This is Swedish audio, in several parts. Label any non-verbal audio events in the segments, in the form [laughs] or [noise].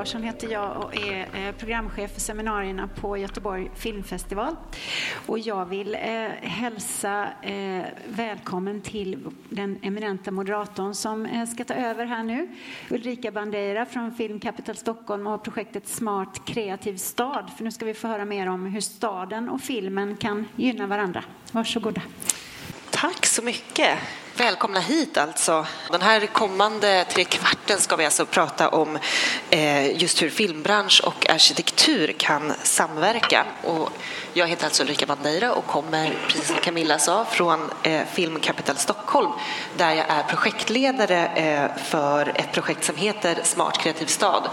Larsson heter jag och är eh, programchef för seminarierna på Göteborg Filmfestival. Och jag vill eh, hälsa eh, välkommen till den eminenta moderatorn som eh, ska ta över här nu. Ulrika Bandeira från Film Capital Stockholm och projektet Smart kreativ stad. För nu ska vi få höra mer om hur staden och filmen kan gynna varandra. Varsågoda. Tack så mycket. Välkomna hit alltså. Den här kommande tre kvarten ska vi alltså prata om eh, just hur filmbransch och arkitektur kan samverka. Och jag heter alltså Ulrika Bandeira och kommer, precis som Camilla sa, från eh, Film Capital Stockholm där jag är projektledare eh, för ett projekt som heter Smart kreativ stad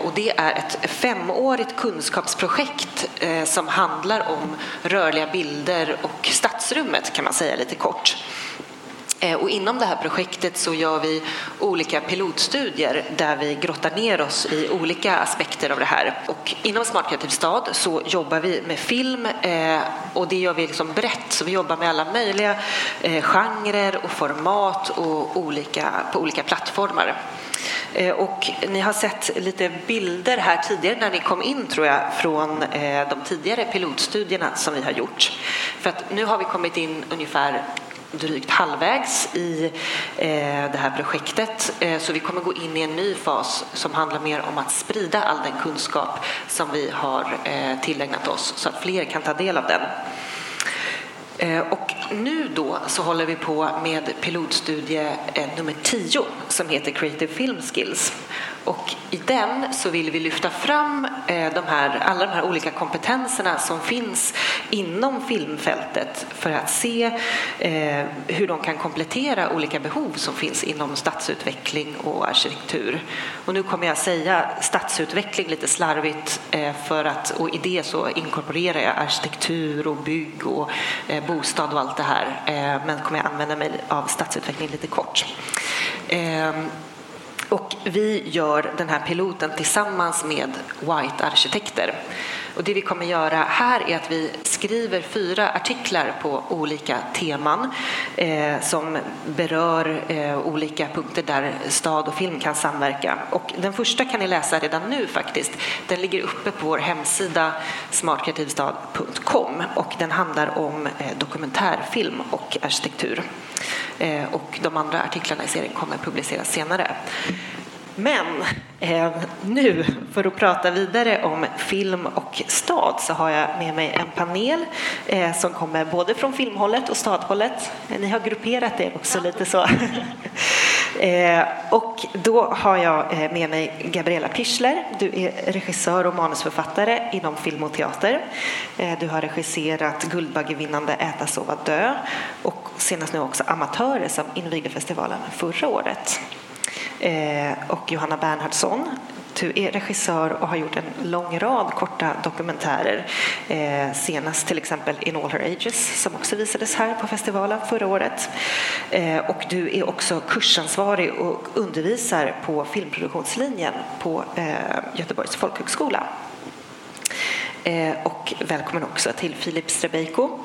och det är ett femårigt kunskapsprojekt som handlar om rörliga bilder och stadsrummet kan man säga lite kort. Eh, och inom det här projektet så gör vi olika pilotstudier där vi grottar ner oss i olika aspekter av det här. Och inom Smart kreativ stad så jobbar vi med film eh, och det gör vi liksom brett. Så vi jobbar med alla möjliga eh, genrer och format och olika, på olika plattformar. Och ni har sett lite bilder här tidigare när ni kom in tror jag från de tidigare pilotstudierna som vi har gjort. För att nu har vi kommit in ungefär drygt halvvägs i eh, det här projektet. Eh, så vi kommer gå in i en ny fas som handlar mer om att sprida all den kunskap som vi har eh, tillägnat oss så att fler kan ta del av den. Och nu då så håller vi på med pilotstudie nummer 10 som heter Creative Film Skills. Och I den så vill vi lyfta fram eh, de här, alla de här olika kompetenserna som finns inom filmfältet för att se eh, hur de kan komplettera olika behov som finns inom stadsutveckling och arkitektur. Och nu kommer jag säga stadsutveckling lite slarvigt eh, för att, och i det så inkorporerar jag arkitektur och bygg och bostad och allt det här. Men kommer jag använda mig av stadsutveckling lite kort. Och vi gör den här piloten tillsammans med White-arkitekter. Och det vi kommer göra här är att vi skriver fyra artiklar på olika teman eh, som berör eh, olika punkter där stad och film kan samverka. Och den första kan ni läsa redan nu faktiskt. Den ligger uppe på vår hemsida smartkreativstad.com och den handlar om eh, dokumentärfilm och arkitektur. Eh, och de andra artiklarna i serien kommer publiceras senare. Men eh, nu, för att prata vidare om film och stad, så har jag med mig en panel eh, som kommer både från filmhållet och stadhållet. Eh, ni har grupperat er också lite så. [laughs] eh, och då har jag eh, med mig Gabriella Pichler. Du är regissör och manusförfattare inom film och teater. Eh, du har regisserat Guldbaggevinnande Äta, sova, dö och senast nu också Amatörer som invigde festivalen förra året. Eh, och Johanna Bernhardsson. Du är regissör och har gjort en lång rad korta dokumentärer. Eh, senast till exempel In All Her Ages som också visades här på festivalen förra året. Eh, och du är också kursansvarig och undervisar på filmproduktionslinjen på eh, Göteborgs folkhögskola. Eh, och välkommen också till Filip Strebeiko.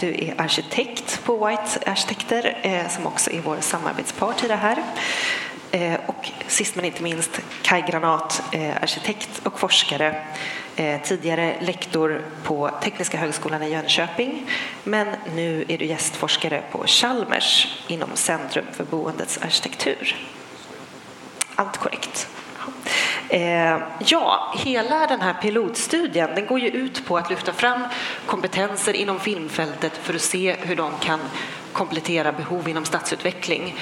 Du är arkitekt på White Arkitekter som också är vår samarbetspart i det här. Eh, och sist men inte minst Kai Granat, eh, arkitekt och forskare, eh, tidigare lektor på Tekniska högskolan i Jönköping men nu är du gästforskare på Chalmers inom Centrum för boendets arkitektur. Allt korrekt. Ja, hela den här pilotstudien den går ju ut på att lyfta fram kompetenser inom filmfältet för att se hur de kan komplettera behov inom stadsutveckling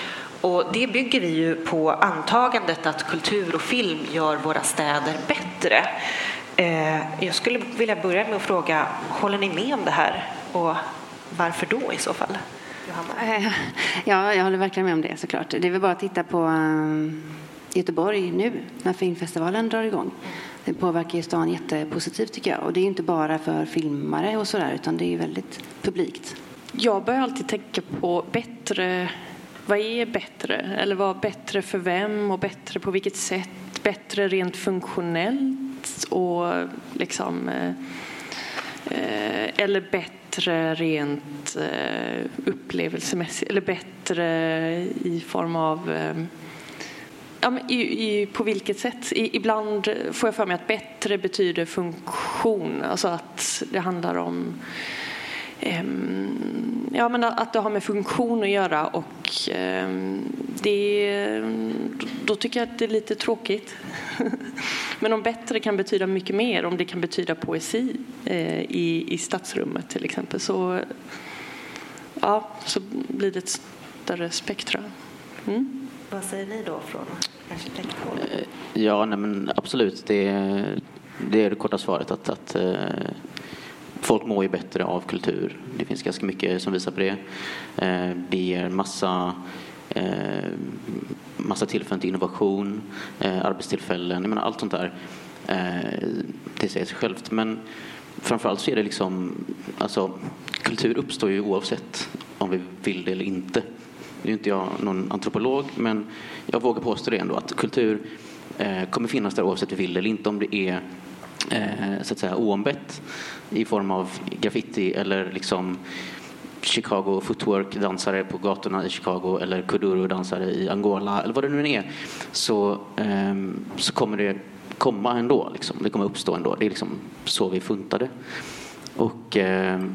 och det bygger vi ju på antagandet att kultur och film gör våra städer bättre. Eh, jag skulle vilja börja med att fråga, håller ni med om det här och varför då i så fall? Johanna? Eh, ja, jag håller verkligen med om det såklart. Det är väl bara att titta på eh, Göteborg nu när filmfestivalen drar igång. Det påverkar ju stan jättepositivt tycker jag. Och det är inte bara för filmare och sådär utan det är väldigt publikt. Jag börjar alltid tänka på bättre vad är bättre? Eller vad är bättre för vem och bättre på vilket sätt? Bättre rent funktionellt och liksom eh, eh, eller bättre rent eh, upplevelsemässigt eller bättre i form av eh, ja, men i, i, på vilket sätt? I, ibland får jag för mig att bättre betyder funktion, alltså att det handlar om ja, men att det har med funktion att göra och ehm, det, då tycker jag att det är lite tråkigt. [laughs] Men om bättre kan betyda mycket mer, om det kan betyda poesi eh, i, i stadsrummet till exempel, så, ja, så blir det ett större spektra. Mm. Vad säger ni då från arkitekthåll? Eh, ja, nej, men absolut. Det, det är det korta svaret. att, att eh, folk mår ju bättre av kultur. Det finns ganska mycket som visar på det. Eh, det ger massa, eh, massa tillfällen till innovation, eh, arbetstillfällen, jag menar allt sånt där. Det säger sig självt. Men framförallt så är det liksom, alltså kultur uppstår ju oavsett om vi vill det eller inte. Nu är inte jag någon antropolog, men jag vågar påstå det ändå att kultur kommer finnas där oavsett vi vill det eller inte. Om det är Eh, så att säga oombett i form av graffiti eller liksom Chicago footwork-dansare på gatorna i Chicago eller kuduro-dansare i Angola eller vad det nu är så, ehm, så kommer det komma ändå. Liksom. Det kommer uppstå ändå. Det är liksom så vi funtade. Och ehm,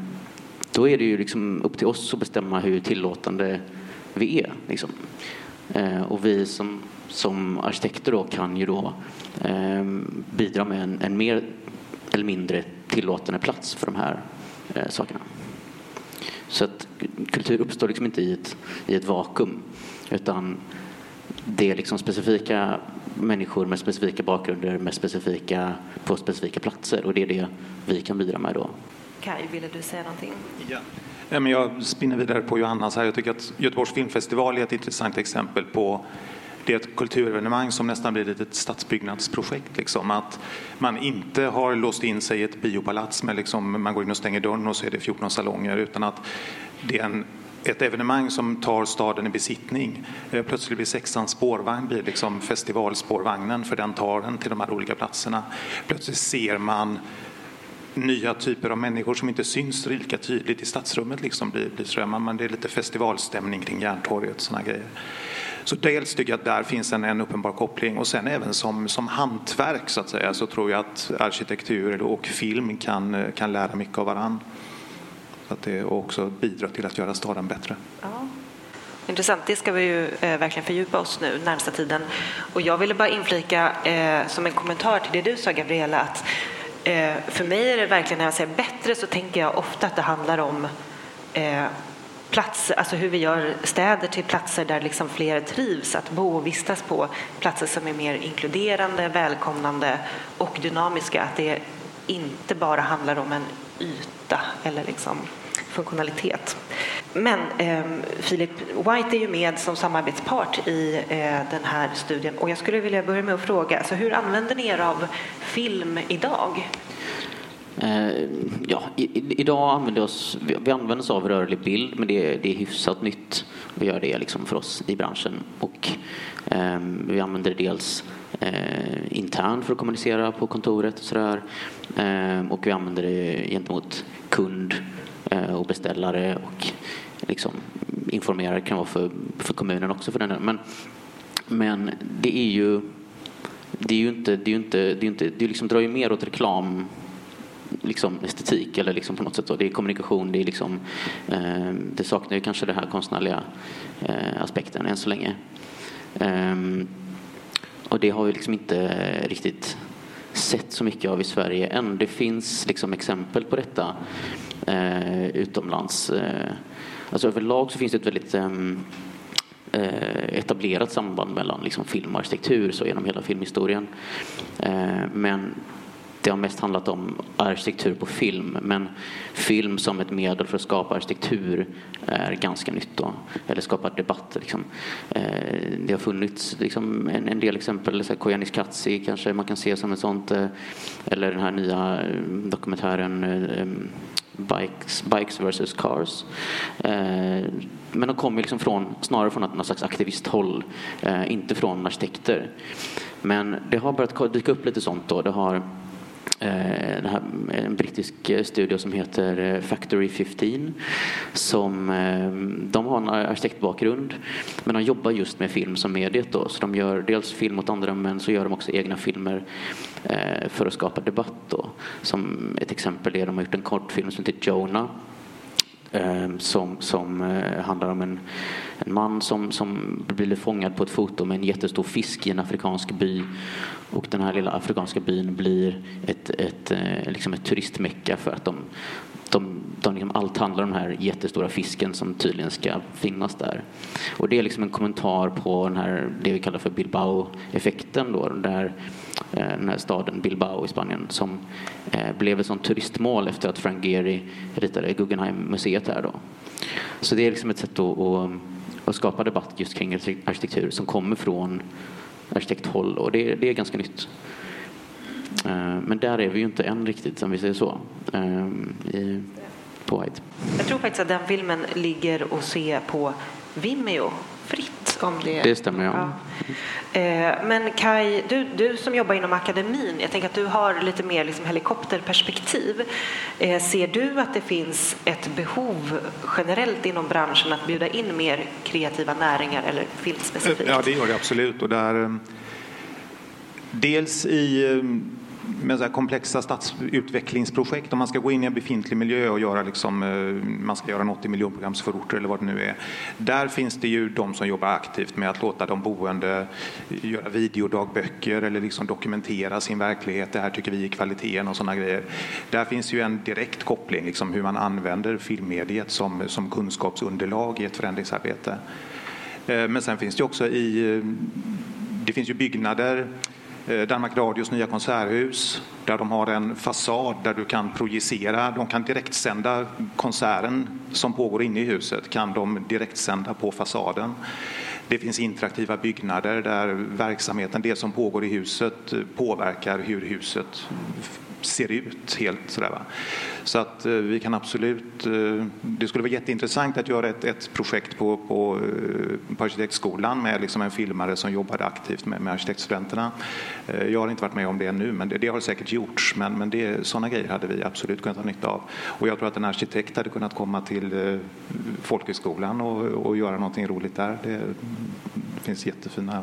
då är det ju liksom upp till oss att bestämma hur tillåtande vi är. Liksom. Eh, och vi som, som arkitekter då kan ju då um, bidra med en, en mer eller mindre tillåtande plats för de här eh, sakerna. Så att kultur uppstår liksom inte i ett, i ett vakuum utan det är liksom specifika människor med specifika bakgrunder med specifika, på specifika platser och det är det vi kan bidra med då. Kaj, ville du säga någonting? Ja. Jag spinner vidare på Johannas här. Jag tycker att Göteborgs filmfestival är ett intressant exempel på det är ett kulturevenemang som nästan blir ett stadsbyggnadsprojekt. Liksom. Att man inte har låst in sig i ett biopalats med liksom, man går in och stänger dörren och så är det 14 salonger utan att det är en ett evenemang som tar staden i besittning. Eh, plötsligt blir sexan spårvagn blir liksom festivalspårvagnen för den tar den till de här olika platserna. Plötsligt ser man nya typer av människor som inte syns lika tydligt i stadsrummet. Liksom blir, blir, man, det är lite festivalstämning kring Järntorget och såna grejer. Så dels tycker jag att där finns en, en uppenbar koppling och sen även som, som hantverk så att säga så tror jag att arkitektur och film kan, kan lära mycket av varann. Att det också bidrar till att göra staden bättre. Ja. Intressant, det ska vi ju eh, verkligen fördjupa oss nu närmsta tiden. Och jag ville bara inflika eh, som en kommentar till det du sa Gabriella att eh, för mig är det verkligen när jag säger bättre så tänker jag ofta att det handlar om eh, platser, alltså hur vi gör städer till platser där liksom fler trivs att bo och vistas på. Platser som är mer inkluderande, välkomnande och dynamiska. Att det inte bara handlar om en yta eller liksom funktionalitet. Men eh, Philip White är ju med som samarbetspart i eh, den här studien och jag skulle vilja börja med att fråga, alltså, hur använder ni er av film idag? Eh, ja, i, idag använder vi oss, vi, använder oss av rörlig bild men det, det är hyfsat nytt att göra det liksom för oss i branschen. Och, eh, vi använder det dels eh, internt för att kommunicera på kontoret och sådär. Eh, och vi använder det gentemot kund eh, och beställare och liksom informerar kan vara för, för kommunen också för den men, men det är ju det är ju inte, det är ju inte, det är inte, det liksom drar ju mer åt reklam liksom estetik eller liksom på något sätt. Så. Det är kommunikation, det, är liksom, eh, det saknar ju kanske den här konstnärliga eh, aspekten än så länge. Eh, och det har vi liksom inte riktigt sett så mycket av i Sverige än. Det finns liksom exempel på detta eh, utomlands. Eh, alltså överlag så finns det ett väldigt ehm, eh, etablerat samband mellan liksom film och arkitektur så genom hela filmhistorien. Eh, men det har mest handlat om arkitektur på film, men film som ett medel för att skapa arkitektur är ganska nytt då, eller skapa debatt. Liksom. Eh, det har funnits liksom, en, en del exempel, Kojanis Katsi kanske man kan se som ett sånt, eh, eller den här nya eh, dokumentären Bikes, bikes versus Cars. men de kommer liksom från, snarare från något slags aktivisthåll, inte från arkitekter. Men det har börjat dyka upp lite sånt då. Det har Eh, här, en brittisk eh, studio som heter eh, Factory 15. Som, eh, de har en arkitektbakgrund men de jobbar just med film som mediet. Då. Så de gör dels film åt andra men så gör de också egna filmer för att skapa debatt. Då. Som ett exempel är de har gjort en kortfilm som heter Jonah Ehm, som, som eh, handlar om en, en man som, som blir fångad på ett foto med en jättestor fisk i en afrikansk by. Och den här lilla afrikanska byn blir ett, ett, eh, liksom ett turistmecka för att de, de, de liksom, allt handlar om den här jättestora fisken som tydligen ska finnas där. Och det är liksom en kommentar på den här, det vi kallar för Bilbao-effekten då, där eh, den här staden Bilbao i Spanien som eh, blev ett sånt turistmål efter att Frank Gehry ritade Guggenheim-museet här då. Så det är liksom ett sätt att, att, att skapa debatt just kring arkitektur som kommer från arkitekthåll och det, det är ganska nytt. Eh, men där är vi ju inte än riktigt, om vi säger så, eh, i, på White. Jag tror faktiskt att den filmen ligger att se på Vimeo fritt. Om det... det stämmer, ja. ja. Eh, men Kai, du, du som jobbar inom akademin, jag tänker att du har lite mer liksom helikopterperspektiv. Ser du att det finns ett behov generellt inom branschen att bjuda in mer kreativa näringar eller filmspecifikt? Ja, det gör det absolut. Och där, dels i med så komplexa stadsutvecklingsprojekt, om man ska gå in i en befintlig miljö och göra liksom, eh, man ska göra en 80 miljonprogramsförorter eller vad det nu är. Där finns det ju de som jobbar aktivt med att låta de boende göra videodagböcker eller liksom dokumentera sin verklighet. Det här tycker vi är kvaliteten och sådana grejer. Där finns ju en direkt koppling, liksom hur man använder filmmediet som, som kunskapsunderlag i ett förändringsarbete. Eh, men sen finns det också i, eh, det finns ju byggnader Eh, Danmark Radios nya konserthus där de har en fasad där du kan projicera. De kan direktsända konserten som pågår inne i huset kan de direktsända på fasaden. Det finns interaktiva byggnader där verksamheten, det som pågår i huset, eh, påverkar hur huset ser ut. helt sådär, va? Så att eh, vi kan absolut... Eh, det skulle vara jätteintressant att göra ett, ett projekt på, på, eh, på arkitektskolan med liksom en filmare som jobbade aktivt med, med arkitektstudenterna. Jag har inte varit med om det ännu, men det, det har säkert gjorts. Men, men det, sådana grejer hade vi absolut kunnat ha nytta av. Och jag tror att en arkitekt hade kunnat komma till folkhögskolan och, och göra någonting roligt där. Det, det finns jättefina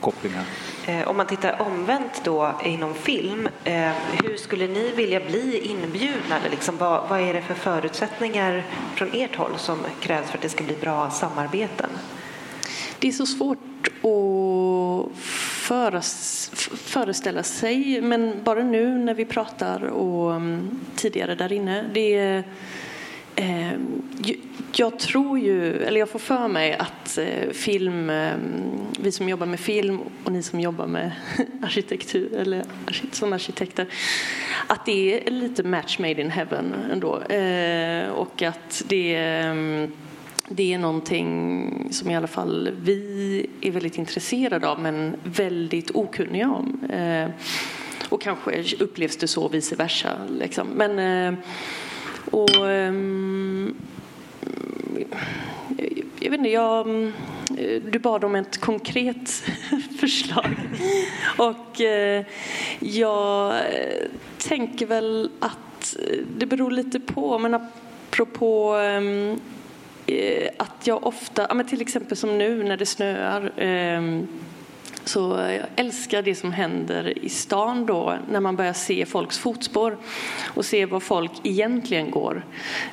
kopplingar. Eh, om man tittar omvänt då inom film, eh, hur skulle ni vilja bli inbjudna? liksom, vad, vad är det för förutsättningar från ert håll som krävs för att det ska bli bra samarbeten? Det är så svårt att föreställa sig, men bara nu när vi pratar och mm, tidigare där inne. Det är, eh, jag tror ju, eller jag får för mig att eh, film, ehm, vi som jobbar med film och ni som jobbar med [laughs] arkitektur eller som arkitekter, att det är lite match made in heaven ändå. Eh, och att det, ehm, det är någonting som i alla fall vi är väldigt intresserade av men väldigt okunniga om. Ehm, och kanske upplevs det så vice versa. Liksom. Men, och, um, jag vet inte, jag, du bad om ett konkret [laughs] förslag. Och uh, jag tänker väl att det beror lite på, men apropå um, att jag ofta, till exempel som nu när det snöar um, så jag älskar det som händer i stan då när man börjar se folks fotspår och se var folk egentligen går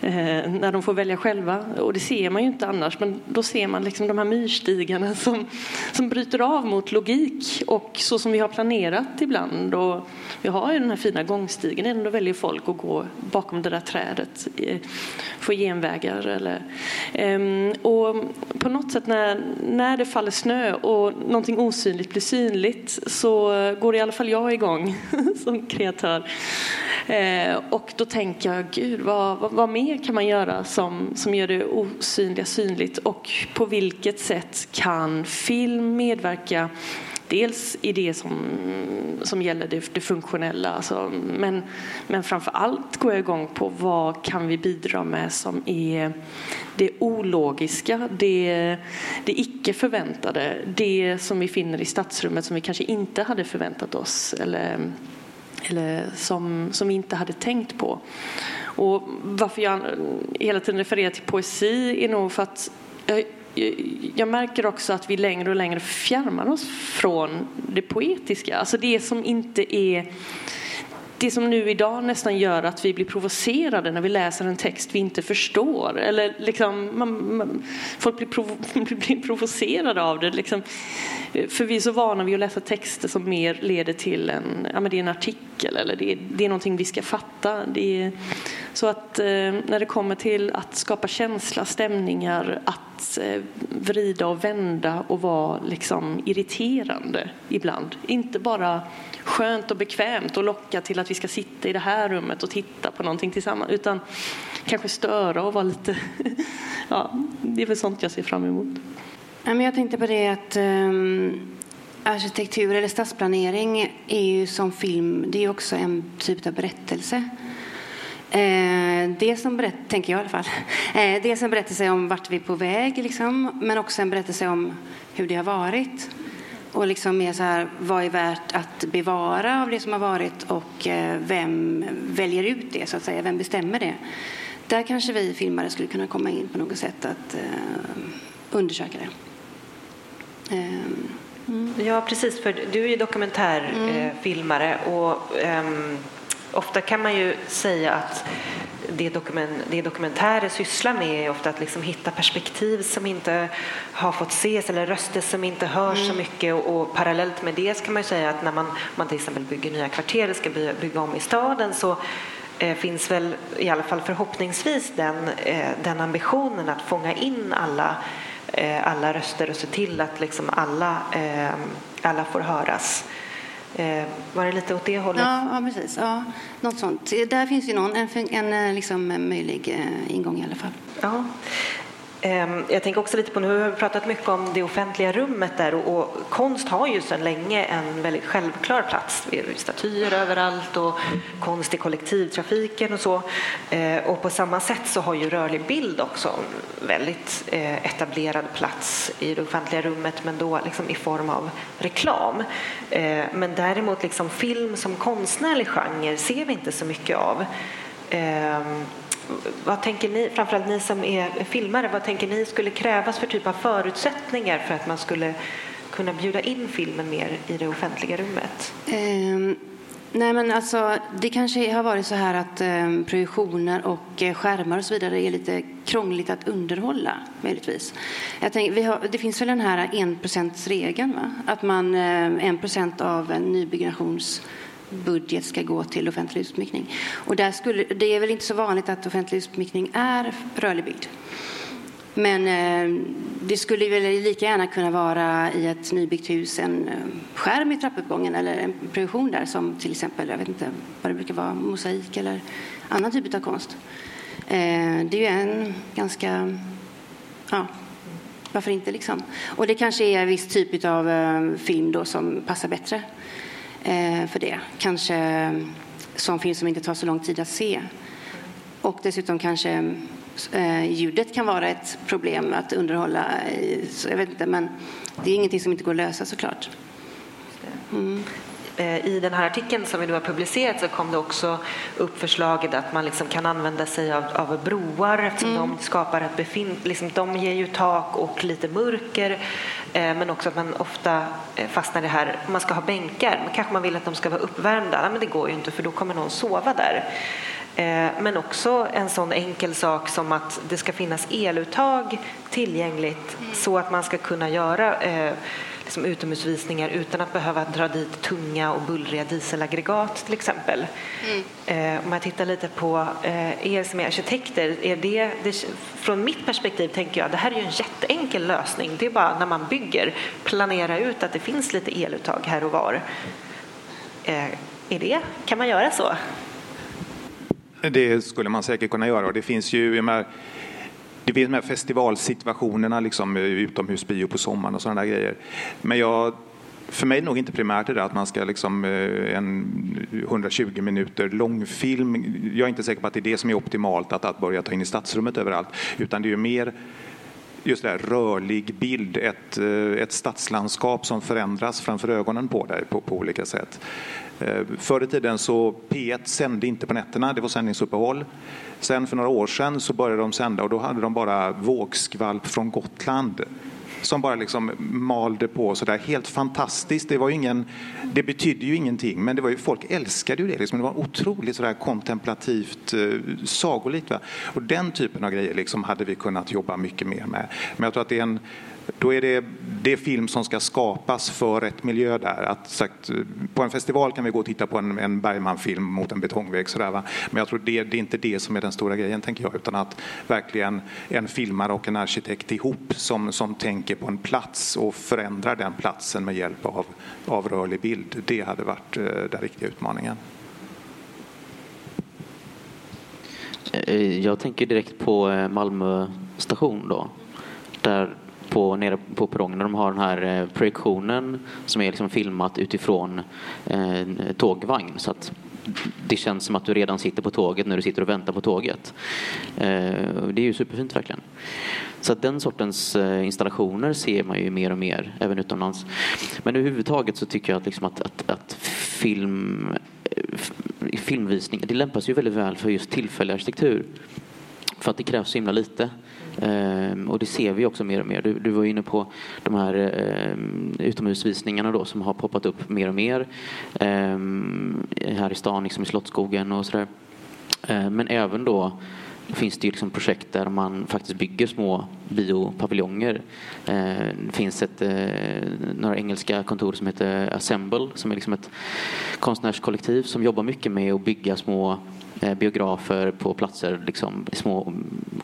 eh, när de får välja själva. Och det ser man ju inte annars, men då ser man liksom de här myrstigarna [laughs] som, som bryter av mot logik och så som vi har planerat ibland. Och vi har ju den här fina gångstigen, ändå väljer folk att gå bakom det där trädet, eh, få genvägar eller... Eh, och på något sätt när, när det faller snö och någonting osynligt blir synligt så går i alla fall jag igång [laughs] som kreatör. Eh, och då tänker jag, gud, vad, vad, vad, mer kan man göra som, som gör det osynliga synligt och på vilket sätt kan film medverka Dels i det som, som gäller det, det funktionella, alltså, men, men framför allt går jag igång på vad kan vi bidra med som är det ologiska, det, det icke förväntade, det som vi finner i stadsrummet som vi kanske inte hade förväntat oss. Eller, eller som, som vi inte hade tänkt på. Och varför jag hela tiden refererar till poesi är nog för att jag, jag märker också att vi längre och längre fjärmar oss från det poetiska. Alltså det som inte är det som nu idag nästan gör att vi blir provocerade när vi läser en text vi inte förstår. Eller liksom, man, man, folk blir, provo, [laughs] blir provocerade av det. Liksom. För vi är så vana vid att läsa texter som mer leder till en, ja, men det är en artikel eller det är, det är någonting vi ska fatta. Det är, så att eh, när det kommer till att skapa känsla, stämningar, att eh, vrida och vända och vara liksom irriterande ibland. Inte bara skönt och bekvämt och locka till att vi ska sitta i det här rummet och titta på någonting tillsammans utan kanske störa och vara lite... [laughs] ja, det är väl sånt jag ser fram emot. Jag tänkte på det att um, arkitektur eller stadsplanering är ju som film, det är också en typ av berättelse. Eh, det som berätt, tänker jag i alla fall. Eh, det en berättelse om vart vi är på väg, liksom, men också en berättelse om hur det har varit. Och liksom mer så här, vad är värt att bevara av det som har varit och eh, vem väljer ut det, så att säga. Vem bestämmer det? Där kanske vi filmare skulle kunna komma in på något sätt att eh, undersöka det. Ehm. Mm. Ja, precis. För du är ju dokumentärfilmare mm. och um, ofta kan man ju säga att det, dokument, det dokumentärer sysslar med är ofta att liksom hitta perspektiv som inte har fått ses eller röster som inte hörs mm. så mycket och, och, parallellt med det kan man ju säga att när man, man till exempel bygger nya kvarter eller ska bygga, bygga om i staden så eh, finns väl i alla fall förhoppningsvis den, eh, den ambitionen att fånga in alla eh, alla röster och se till att liksom alla, eh, alla får höras. Eh, var det lite åt det hållet? Ja, ja precis. Ja, något sånt. Där finns ju någon, en, en liksom, möjlig eh, ingång i alla fall. Ja. Ehm, jag tänker också lite på, nu har vi pratat mycket om det offentliga rummet där och, och konst har ju sedan länge en väldigt självklar plats. Vi har statyer överallt och konst i kollektivtrafiken och så. Ehm, och på samma sätt så har ju rörlig bild också en väldigt eh, etablerad plats i det offentliga rummet men då liksom i form av reklam. Ehm, men däremot liksom film som konstnärlig genre ser vi inte så mycket av vad tänker ni, framförallt ni som är filmare, vad tänker ni skulle krävas för typ av förutsättningar för att man skulle kunna bjuda in filmen mer i det offentliga rummet? Um. Nej, men alltså, det kanske har varit så här att eh, projektioner och eh, skärmar och så vidare är lite krångligt att underhålla, möjligtvis. Jag tänker, vi har, det finns väl den här enprocentsregeln, va? att man eh, en procent av en nybyggnations budget ska gå till offentlig utsmyckning. Och där skulle, det är väl inte så vanligt att offentlig utsmyckning är rörlig bild. Men eh, det skulle väl lika gärna kunna vara i ett nybyggt hus en eh, skärm i trappuppgången eller en projektion där som till exempel, jag vet inte vad det brukar vara, mosaik eller annan typ av konst. Eh, det är ju en ganska, ja, varför inte liksom? Och det kanske är en viss typ av eh, film då som passar bättre för det. Kanske som film som inte tar så lång tid att se. Och dessutom kanske eh, ljudet kan vara ett problem att underhålla. jag vet inte, men det är ingenting som inte går att lösa såklart. Mm. Eh, I den här artikeln som vi nu har publicerat så kom det också upp förslaget att man liksom kan använda sig av, av broar eftersom mm. de skapar ett befint, liksom, de ger ju tak och lite mörker eh, men också att man ofta eh, fastnar i det här, man ska ha bänkar men kanske man vill att de ska vara uppvärmda, Nej, men det går ju inte för då kommer någon sova där. Men också en sån enkel sak som att det ska finnas eluttag tillgängligt mm. så att man ska kunna göra liksom utomhusvisningar utan att behöva dra dit tunga och bullriga dieselaggregat till exempel. Mm. Eh, om jag tittar lite på eh, er som är arkitekter, är det, det, från mitt perspektiv tänker jag det här är ju en jätteenkel lösning. Det är bara när man bygger planera ut att det finns lite eluttag här och var. Eh, är det, kan man göra så? Det skulle man säkert kunna göra och det finns ju, jag menar, det finns de här festivalsituationerna, liksom, eh, utomhusbio på sommaren och sådana grejer. Men jag, för mig är det nog inte primärt det att man ska liksom, eh, en 120 minuter långfilm. Jag är inte säker på att det är det som är optimalt, att, att börja ta in i stadsrummet överallt. Utan det är ju mer just det här, rörlig bild, ett, eh, ett stadslandskap som förändras framför ögonen på dig på, på olika sätt. Förr i tiden så P1 sände inte på nätterna, det var sändningsuppehåll. Sen för några år sedan så började de sända och då hade de bara vågskvalp från Gotland som bara liksom malde på sådär helt fantastiskt. Det, var ingen, det betydde ju ingenting, men det var ju, folk älskade ju det. Liksom. Det var otroligt sådär kontemplativt, eh, sagolikt. Va? Och den typen av grejer liksom hade vi kunnat jobba mycket mer med. Men jag tror att det är en då är det, det film som ska skapas för ett miljö där. Att, sagt, på en festival kan vi gå och titta på en, en Bergman-film mot en betongvägg. Sådär, va? Men jag tror det, det är inte det som är den stora grejen, tänker jag, utan att verkligen en filmare och en arkitekt ihop som, som tänker på en plats och förändrar den platsen med hjälp av, av rörlig bild. Det hade varit eh, den riktiga utmaningen. Eh, jag tänker direkt på eh, Malmö station då. Där på, nere på perrongen. De har den här eh, projektionen som är liksom filmat utifrån eh, tågvagn. Så att det känns som att du redan sitter på tåget när du sitter och väntar på tåget. Eh, det är ju superfint verkligen. Så att den sortens eh, installationer ser man ju mer och mer även utomlands. Men överhuvudtaget så tycker jag att, liksom att, att, att film, eh, filmvisning, det lämpar ju väldigt väl för just tillfällig arkitektur. För att det krävs så himla lite. Ehm, och det ser vi också mer och mer. Du, du var inne på de här ehm, utomhusvisningarna då som har poppat upp mer och mer ehm, här i stan, liksom i Slottsskogen och sådär. Ehm, men även då finns det ju liksom projekt där man faktiskt bygger små biopaviljonger. Ehm, det finns ett, eh, några engelska kontor som heter Assemble som är liksom ett konstnärskollektiv som jobbar mycket med att bygga små Eh, biografer på platser, liksom, i små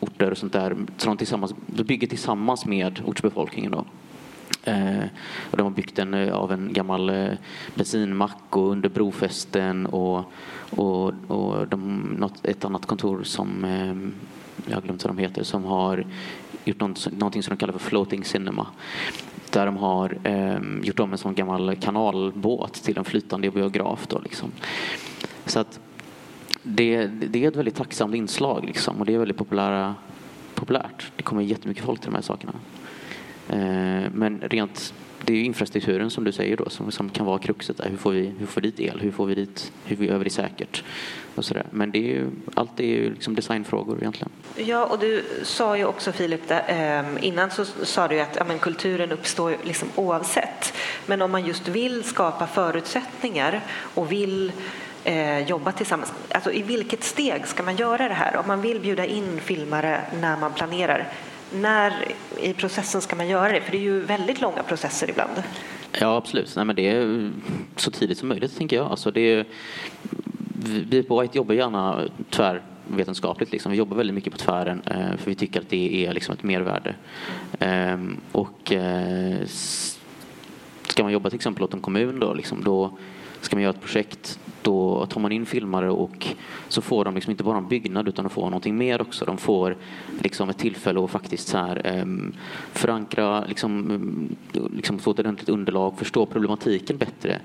orter och sånt där. Så de, tillsammans, de bygger tillsammans med ortsbefolkningen. Då. Eh, och de har byggt den eh, av en gammal eh, bensinmack och under brofästen och, och, och de, något, ett annat kontor som eh, jag har glömt vad de heter, som har gjort något, någonting som de kallar för floating cinema. Där de har eh, gjort om en sån gammal kanalbåt till en flytande biograf. Då, liksom. Så att det, det är ett väldigt tacksamt inslag liksom, och det är väldigt populära, populärt. Det kommer jättemycket folk till de här sakerna. Eh, men rent, det är ju infrastrukturen som du säger då som, som kan vara kruxet. Där. Hur får vi hur får vi dit el? Hur får vi dit, hur vi över det säkert? Och så där. Men det är ju, allt är ju liksom designfrågor egentligen. Ja, och du sa ju också Filip, där, eh, innan så sa du att ja, men kulturen uppstår liksom oavsett. Men om man just vill skapa förutsättningar och vill eh, jobba tillsammans. Alltså, I vilket steg ska man göra det här? Om man vill bjuda in filmare när man planerar, när i processen ska man göra det? För det är ju väldigt långa processer ibland. Ja, absolut. Nej, men det är så tidigt som möjligt, tänker jag. Alltså, det är, vi på White jobbar gärna tvärvetenskapligt. Liksom. Vi jobbar väldigt mycket på tvären eh, för vi tycker att det är liksom ett mervärde. Ehm, och eh, ska man jobba till exempel åt en kommun då, liksom, då ska man göra ett projekt då tar man in filmare och så får de liksom inte bara en byggnad utan de får någonting mer också. De får liksom ett tillfälle att faktiskt så här, um, förankra, liksom, ehm, liksom få ett ordentligt underlag, förstå problematiken bättre.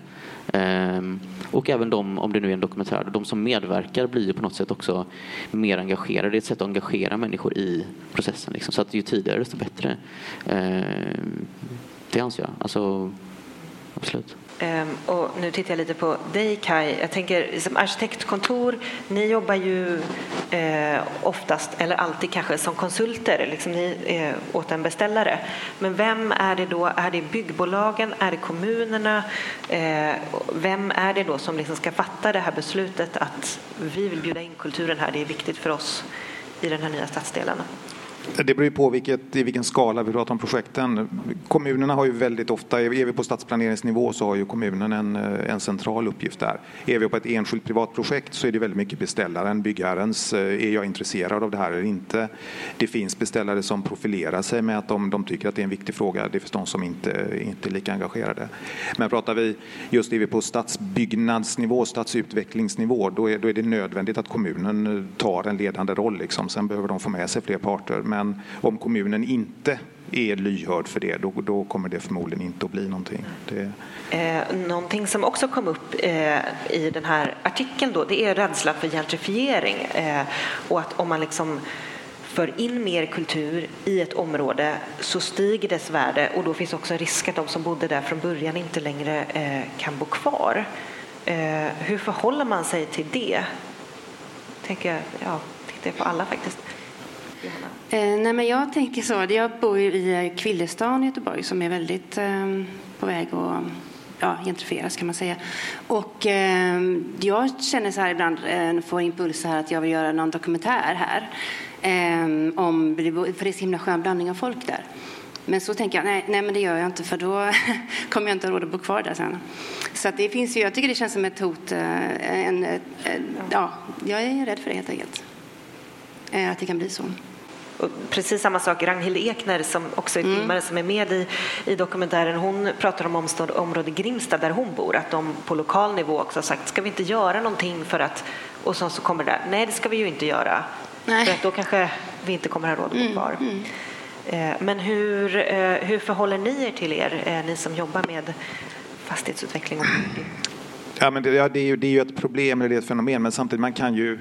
Um, och även de, om det nu är en dokumentär, de som medverkar blir ju på något sätt också mer engagerade. Det är ett sätt att engagera människor i processen. Liksom. Så att ju tidigare desto bättre. det anser jag. Alltså, absolut. Ehm, och nu tittar jag lite på dig Kai. Jag tänker som arkitektkontor, ni jobbar ju eh, oftast, eller alltid kanske, som konsulter, liksom ni är åt en beställare. Men vem är det då? Är det byggbolagen? Är det kommunerna? Eh, vem är det då som liksom ska fatta det här beslutet att vi vill bjuda in kulturen här, det är viktigt för oss i den här nya stadsdelen? Det beror ju på vilket, i vilken skala vi pratar om projekten. Kommunerna har ju väldigt ofta, är vi på stadsplaneringsnivå så har ju kommunen en, eh, en central uppgift där. Är vi på ett enskilt privat projekt så är det väldigt mycket beställaren, byggherrens, eh, är jag intresserad av det här eller inte? Det finns beställare som profilerar sig med att de, de tycker att det är en viktig fråga. Det finns de som inte, inte är lika engagerade. Men pratar vi, just är vi på stadsbyggnadsnivå, stadsutvecklingsnivå, då är, då är det nödvändigt att kommunen eh, tar en ledande roll. Liksom. Sen behöver de få med sig fler parter. Men men om kommunen inte är lyhörd för det, då, då kommer det förmodligen inte att bli någonting. Det... Eh, någonting som också kom upp eh, i den här artikeln då, det är rädsla för gentrifiering eh, och att om man liksom för in mer kultur i ett område så stiger dess värde och då finns också en risk att de som bodde där från början inte längre eh, kan bo kvar. Eh, hur förhåller man sig till det? Tänker, ja, tittar på alla faktiskt. Eh, Eh, nej, men jag tänker så. Jag bor i eh, Kvillestan i Göteborg som är väldigt ehm, på väg att ja, gentrifieras kan man säga. Och eh, jag känner så här ibland, eh, får impulser här att jag vill göra någon dokumentär här. Eh, om, för det är så himla skön blandning av folk där. Men så tänker jag, nej, nej men det gör jag inte för då [laughs] kommer jag inte ha råd att bo kvar där sen. Så det finns ju, jag tycker det känns som ett hot. Eh, en, en, en, ja, jag är rädd för det helt enkelt. Att det kan bli så. Och precis samma sak, Ragnhild Ekner som också är mm. filmare som är med i, i dokumentären, hon pratar om området Grimsta där hon bor, att de på lokal nivå också har sagt, ska vi inte göra någonting för att, och sen så kommer det där, nej det ska vi ju inte göra, nej. för att då kanske vi inte kommer ha råd att bo mm, kvar. Mm. Mm. Men hur, eh, hur förhåller ni er till er, eh, ni som jobbar med fastighetsutveckling Ja, men det, ja, det, är ju, det är ju ett problem, eller ett fenomen, men samtidigt man kan ju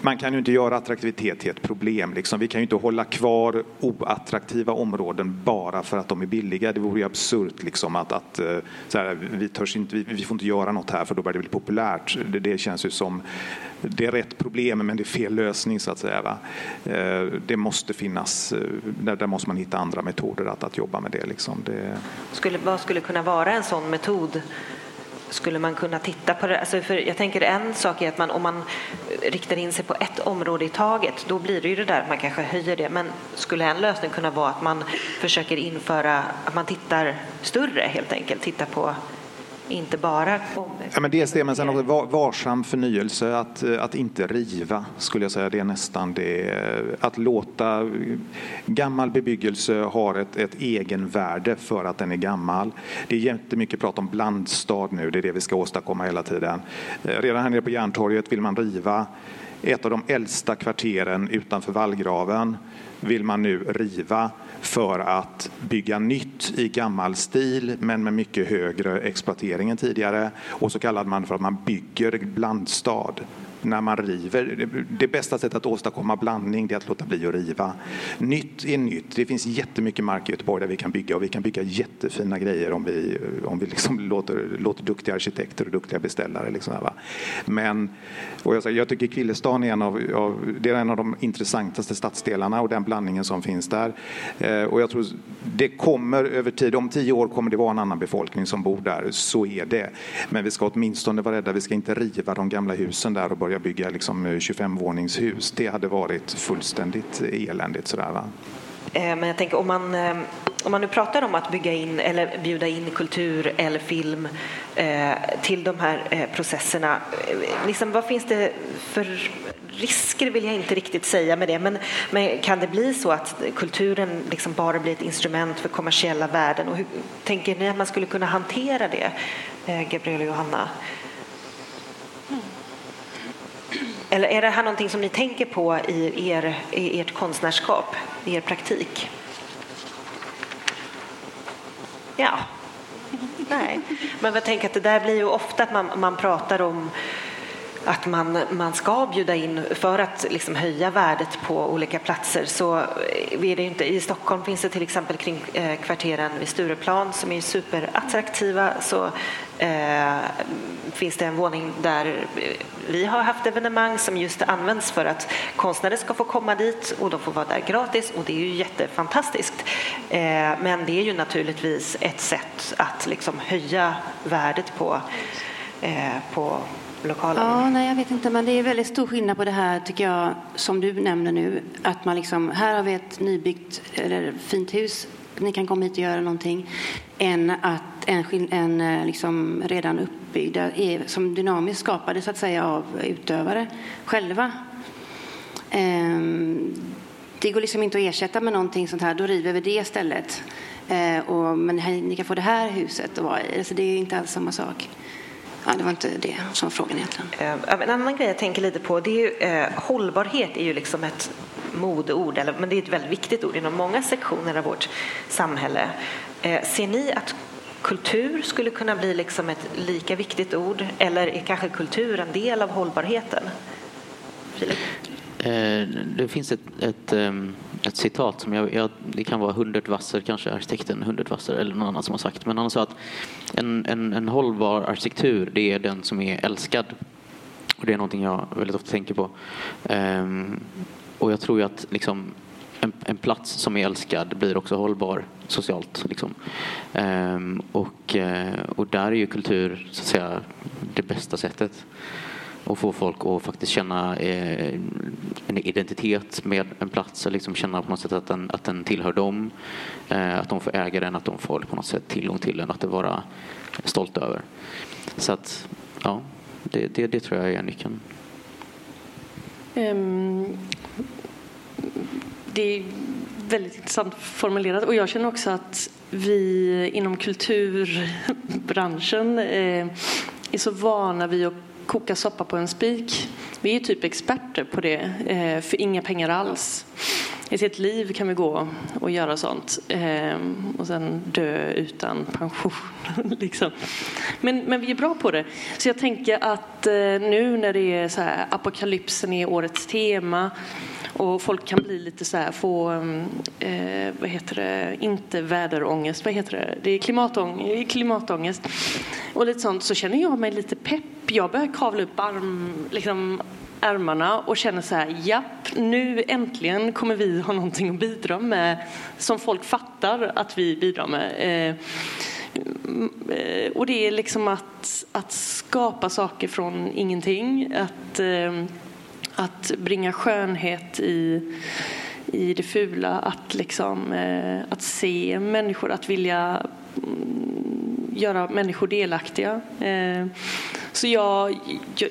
man kan ju inte göra attraktivitet till ett problem. Liksom. Vi kan ju inte hålla kvar oattraktiva områden bara för att de är billiga. Det vore ju absurt liksom, att, att eh, här, vi, törs inte, vi, vi, får inte göra något här för då börjar det bli populärt. Det, det, känns ju som det är rätt problem men det är fel lösning så att säga. Va? Eh, det måste finnas, eh, där, där måste man hitta andra metoder att, att jobba med det. Liksom. det... Skulle, vad skulle kunna vara en sån metod skulle man kunna titta på det? Alltså för jag tänker en sak är att man, om man riktar in sig på ett område i taget, då blir det ju det där att man kanske höjer det. Men skulle en lösning kunna vara att man försöker införa, att man tittar större helt enkelt, tittar på inte bara Ja, men dels det, men sen också varsam förnyelse, att, eh, att inte riva skulle jag säga. Det är nästan det. Eh, att låta gammal bebyggelse ha ett, ett egenvärde för att den är gammal. Det är jättemycket prat om blandstad nu, det är det vi ska åstadkomma hela tiden. Eh, redan här nere på Järntorget vill man riva ett av de äldsta kvarteren utanför vallgraven vill man nu riva för att bygga nytt i gammal stil men med mycket högre exploatering än tidigare. Och så kallade man för att man bygger blandstad när man river. Det bästa sättet att åstadkomma blandning är att låta bli att riva. Nytt är nytt. Det finns jättemycket mark i Göteborg där vi kan bygga och vi kan bygga jättefina grejer om vi, om vi liksom [laughs] låter, låter duktiga arkitekter och duktiga beställare. Liksom här, Men, och jag, jag tycker Kvillestan är en av, av, det är en av de intressantaste stadsdelarna och den blandningen som finns där. Eh, och jag tror det kommer över tid, om tio år kommer det vara en annan befolkning som bor där, så är det. Men vi ska åtminstone vara rädda, vi ska inte riva de gamla husen där och börja bygga liksom eh, 25-våningshus. Det hade varit fullständigt eländigt. Sådär, va? Eh, men jag tänker om man, eh, om man nu pratar om att bygga in eller bjuda in kultur eller film till de här processerna, liksom, vad finns det för risker vill jag inte riktigt säga med det, men, men kan det bli så att kulturen liksom bara blir ett instrument för kommersiella värden? Och hur tänker ni att man skulle kunna hantera det, Gabriel och Johanna? Eller är det här någonting som ni tänker på i, er, i ert konstnärskap, i er praktik? Ja. Nej. Men jag tänker att det där blir ju ofta att man, man pratar om att man, man ska bjuda in för att liksom höja värdet på olika platser. Så är det inte, I Stockholm finns det till exempel kring eh, kvarteren vid Stureplan som är superattraktiva. Så eh, finns det en våning där vi har haft evenemang som just används för att konstnärer ska få komma dit och de får vara där gratis och det är ju jättefantastiskt. Eh, men det är ju naturligtvis ett sätt att liksom höja värdet på, eh, på lokalen? Ja, nej, jag vet inte, men det är väldigt stor skillnad på det här tycker jag som du nämner nu. Att man liksom, här har vi ett nybyggt eller fint hus, ni kan komma hit och göra någonting. Än att en, en eh, liksom redan uppbyggd, som dynamiskt skapade så att säga av utövare själva. Ehm, det går liksom inte att ersätta med någonting sånt här, då river vi det istället. Eh, och, men ni kan få det här huset att vara i. Alltså det är inte alls samma sak. Ja, det var inte det som frågan egentligen. Eh, en annan grej jag tänker lite på det är ju, eh, hållbarhet är ju liksom ett modeord, eller, men det är ett väldigt viktigt ord inom många sektioner av vårt samhälle. Eh, ser ni att kultur skulle kunna bli liksom ett lika viktigt ord eller är kanske kultur en del av hållbarheten? Filip? Eh, det finns ett, ett, ehm, ett citat som jag, jag, det kan vara Hundert Wasser, kanske arkitekten Hundert Wasser eller någon annan som har sagt, men han sa att en, en, en hållbar arkitektur det är den som är älskad. Och det är någonting jag väldigt ofta tänker på. Ehm, och jag tror ju att liksom, en, en, plats som är älskad blir också hållbar socialt. Liksom. Ehm, och, eh, och där är ju kultur så att säga, det bästa sättet och få folk att faktiskt känna eh, en identitet med en plats och liksom känna på något sätt att den, att den tillhör dem. Eh, att de får äga den, att de får på något sätt tillgång till den, att det vara stolt över. Så att, ja, det, det, det tror jag är nyckeln. Um, det är väldigt intressant formulerat och jag känner också att vi inom kulturbranschen eh, är så vana vid att koka soppa på en spik. Vi är typ experter på det, eh, för inga pengar alls. I sitt liv kan vi gå och göra sånt eh, och sen dö utan pension. [laughs] liksom. men, men vi är bra på det. Så jag tänker att eh, nu när det är så här, apokalypsen är årets tema och folk kan bli lite så här, få, eh, vad heter det, inte väderångest, vad heter det, det är klimatång, klimatångest. Och lite sånt så känner jag mig lite pepp. Jag börjar kavla upp arm, liksom, ärmarna och känner så här, japp, nu äntligen kommer vi ha någonting att bidra med som folk fattar att vi bidrar med. Eh, eh, och det är liksom att, att skapa saker från ingenting, att eh, att bringa skönhet i, i det fula, att, liksom, eh, att se människor, att vilja mm, göra människor delaktiga. Eh, så jag,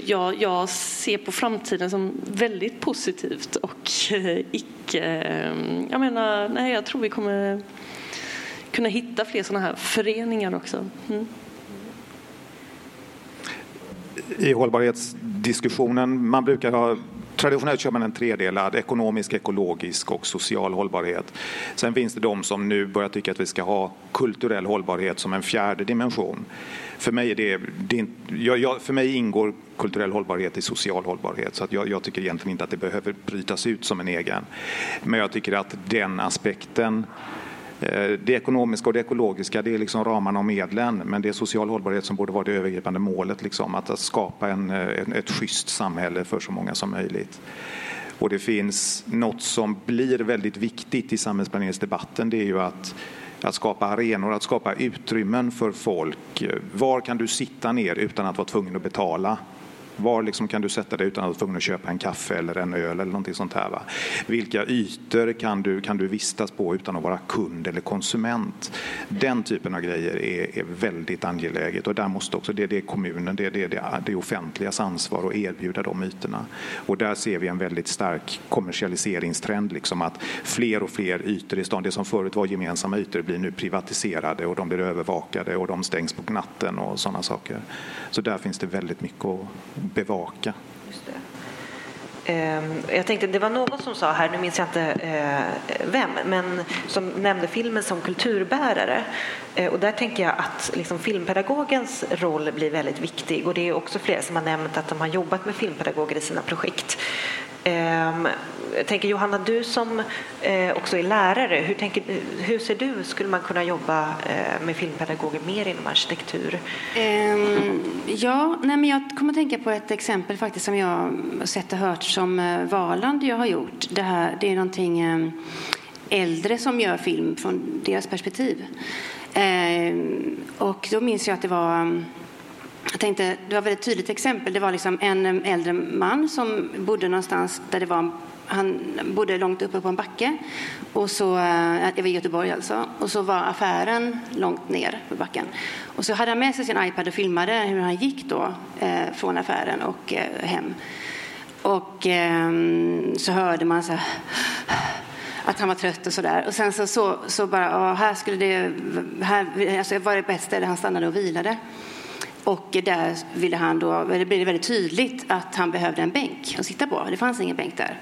jag, jag ser på framtiden som väldigt positivt och [laughs] icke... Ehm, jag menar, nej, jag tror vi kommer kunna hitta fler sådana här föreningar också. Mm. I hållbarhetsdiskussionen, man brukar ha Traditionellt kör man en tredelad, ekonomisk, ekologisk och social hållbarhet. Sen finns det de som nu börjar tycka att vi ska ha kulturell hållbarhet som en fjärde dimension. För mig, är det, det jag, för mig ingår kulturell hållbarhet i social hållbarhet så att jag, jag, tycker egentligen inte att det behöver brytas ut som en egen. Men jag tycker att den aspekten eh, det ekonomiska och det ekologiska det är liksom ramarna och medlen men det är social hållbarhet som borde vara det övergripande målet. Liksom, att skapa en, eh, en, ett schysst samhälle för så många som möjligt. Och det finns något som blir väldigt viktigt i samhällsplaneringsdebatten det är ju att att skapa arenor, att skapa utrymmen för folk. Var kan du sitta ner utan att vara tvungen att betala? Var liksom kan du sätta dig utan att vara tvungen att köpa en kaffe eller en öl eller någonting sånt här? Va? Vilka ytor kan du, kan du vistas på utan att vara kund eller konsument? Den typen av grejer är, är väldigt angeläget och där måste också, det, det är kommunen, det, det, det, det offentligas ansvar att erbjuda de ytorna. Och där ser vi en väldigt stark kommersialiseringstrend, liksom att fler och fler ytor i stan, det som förut var gemensamma ytor blir nu privatiserade och de blir övervakade och de stängs på natten och sådana saker. Så där finns det väldigt mycket att bevaka. Ehm, jag tänkte, det var någon som sa här, nu minns jag inte eh, vem, men som nämnde filmen som kulturbärare. Eh, och där tänker jag att liksom filmpedagogens roll blir väldigt viktig och det är också flera som har nämnt att de har jobbat med filmpedagoger i sina projekt. Ehm, jag tänker Johanna, du som eh, också är lärare, hur, tänker, hur ser du, skulle man kunna jobba eh, med filmpedagoger mer inom arkitektur? Ehm, ja, nej, men jag kommer att tänka på ett exempel faktiskt som jag har sett och hört som eh, Valand jag har gjort. Det, här, det är någonting äldre som gör film från deras perspektiv. Ehm, och då minns jag att det var jag tänkte, det var ett väldigt tydligt exempel. Det var liksom en äldre man som bodde någonstans där det var han bodde långt uppe på en backe. Och så, eh, det var i Göteborg alltså. Och så var affären långt ner på backen. Och så hade han med sig sin iPad och filmade hur han gick då eh, från affären och eh, hem. Och eh, så hörde man så här, [sighs] att han var trött och så där. Och sen så, så, så bara, här skulle det, här, alltså var det på ett ställe han stannade och vilade. Och där ville han då, det blev det väldigt tydligt att han behövde en bänk att sitta på. Det fanns ingen bänk där.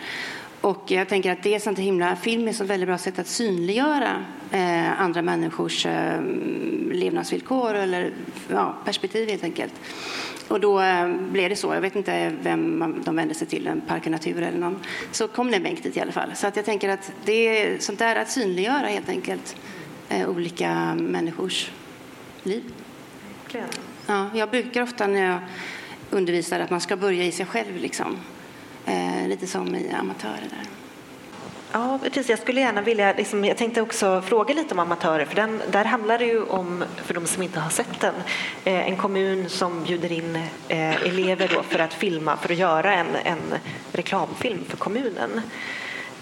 Och jag tänker att det är sånt himla, film är ett väldigt bra sätt att synliggöra eh, andra människors eh, levnadsvillkor eller ja, perspektiv helt enkelt. Och då eh, blev det så. Jag vet inte vem de vände sig till, en Park och Natur eller någon. Så kom det en bänk dit i alla fall. Så att jag tänker att det är sånt där att synliggöra helt enkelt eh, olika människors liv. Ja, jag brukar ofta när jag undervisar att man ska börja i sig själv, liksom. Eh, lite som i amatörer. Där. Ja, precis. Jag skulle gärna vilja, liksom, jag tänkte också fråga lite om amatörer, för den, där handlar det ju om, för de som inte har sett den, eh, en kommun som bjuder in eh, elever då för att filma, för att göra en, en reklamfilm för kommunen.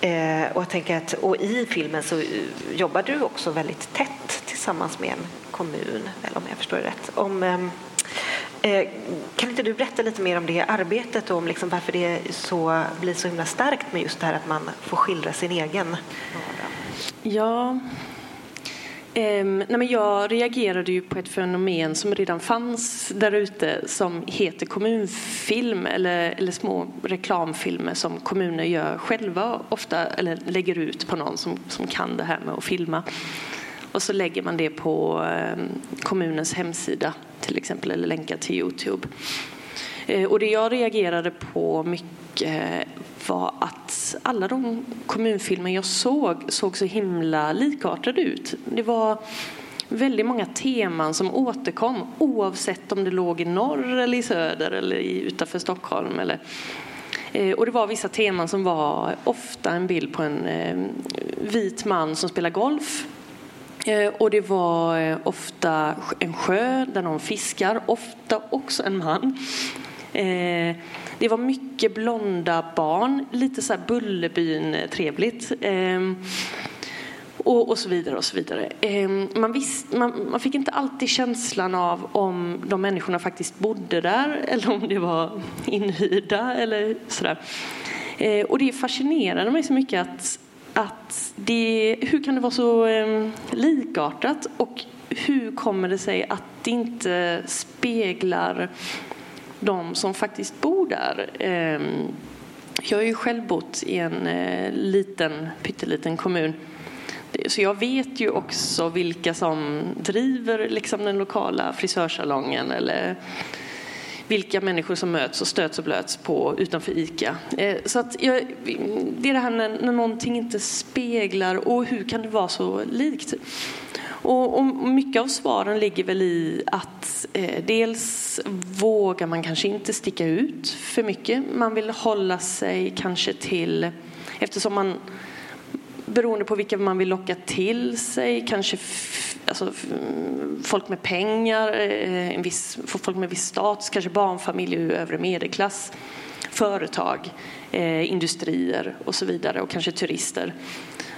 Eh, och jag tänker att, och i filmen så jobbar du också väldigt tätt tillsammans med en kommun, eller om jag förstår det rätt, om ehm, Eh, kan inte du berätta lite mer om det arbetet och om liksom varför det så, blir så himla starkt med just det här att man får skildra sin egen vardag? Ja, Um, nej men jag reagerade ju på ett fenomen som redan fanns där ute som heter kommunfilm eller, eller små reklamfilmer som kommuner gör själva ofta eller lägger ut på någon som, som kan det här med att filma. Och så lägger man det på ehm, kommunens hemsida till exempel eller länkar till Youtube. Eh, och det jag reagerade på mycket var att alla de kommunfilmer jag såg såg så himla likartade ut. Det var väldigt många teman som återkom oavsett om det låg i norr eller i söder eller utanför Stockholm. Eller, eh, och det var vissa teman som var ofta en bild på en ehm, vit man som spelar golf. Eh, och det var eh, ofta en sjö där någon fiskar, ofta också en man. Eh, det var mycket blonda barn, lite så här Bullerbyn-trevligt. Ehm, och, och, så vidare. och så vidare. Ehm, man, visst, man, man, fick inte alltid känslan av om de människorna faktiskt bodde där eller om det var inhyrda eller sådär. Och det fascinerade mig så mycket att, att det, hur kan det vara så eh, likartat och hur kommer det sig att det inte speglar de som faktiskt bor där. Eh, jag har ju själv bott i en eh, liten, pytteliten kommun. Så jag vet ju också vilka som driver liksom den lokala frisörsalongen eller vilka människor som möts och stöts och blöts på utanför ICA. Eh, så att jag, det är det här när, när någonting inte speglar och hur kan det vara så likt? Och, och mycket av svaren ligger väl i att eh, dels vågar man kanske inte sticka ut för mycket. Man vill hålla sig kanske till, eftersom man beroende på vilka man vill locka till sig, kanske alltså, folk med pengar, eh, en viss, folk med viss status, kanske barnfamiljer ur övre medelklass, företag, eh, industrier och så vidare och kanske turister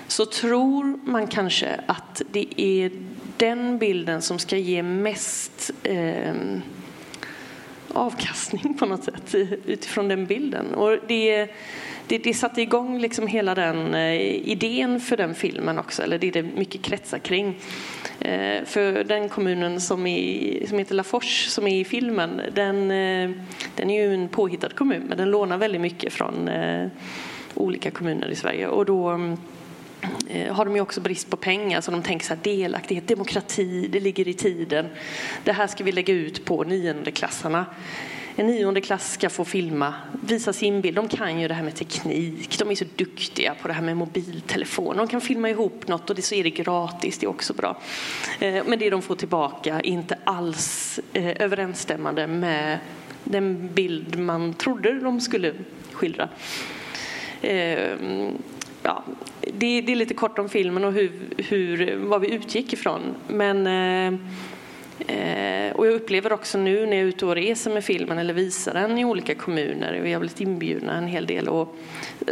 så tror man kanske att det är den bilden som ska ge mest eh, avkastning på något sätt [laughs] utifrån den bilden. Och det, det, det satte igång liksom hela den eh, idén för den filmen också, eller det är det mycket kretsar kring. Eh, för den kommunen som, är, som heter Lafors, som är i filmen, den, eh, den är ju en påhittad kommun, men den lånar väldigt mycket från eh, olika kommuner i Sverige. Och då eh, eh, har de ju också brist på pengar så de tänker så här delaktighet, demokrati, det ligger i tiden. Det här ska vi lägga ut på niondeklassarna. En nionde klass ska få filma, visa sin bild. De kan ju det här med teknik, de är så duktiga på det här med mobiltelefon. De kan filma ihop något och det så är det gratis, det är också bra. Eh, men det de får tillbaka är inte alls eh, överensstämmande med den bild man trodde de skulle skildra ehm, ja, det, det, är lite kort om filmen och hur, hur, vad vi utgick ifrån. Men, eh, eh, och jag upplever också nu när jag är ute och reser med filmen eller visar den i olika kommuner, vi har blivit inbjudna en hel del och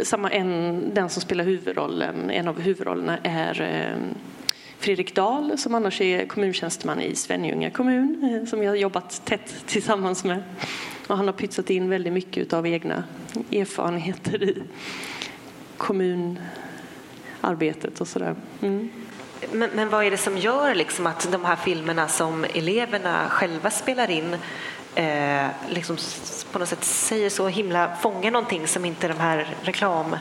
samma en, den som spelar huvudrollen, en av huvudrollerna är eh, Fredrik Dahl som annars är kommuntjänsteman i Svenljunga kommun eh, som jag har jobbat tätt tillsammans med. Och han har pytsat in väldigt mycket av egna erfarenheter i kommunarbetet och sådär. Mm. Men, men, vad är det som gör liksom att de här filmerna som eleverna själva spelar in eh, liksom på något sätt säger så himla, fångar någonting som inte de här reklamfilmerna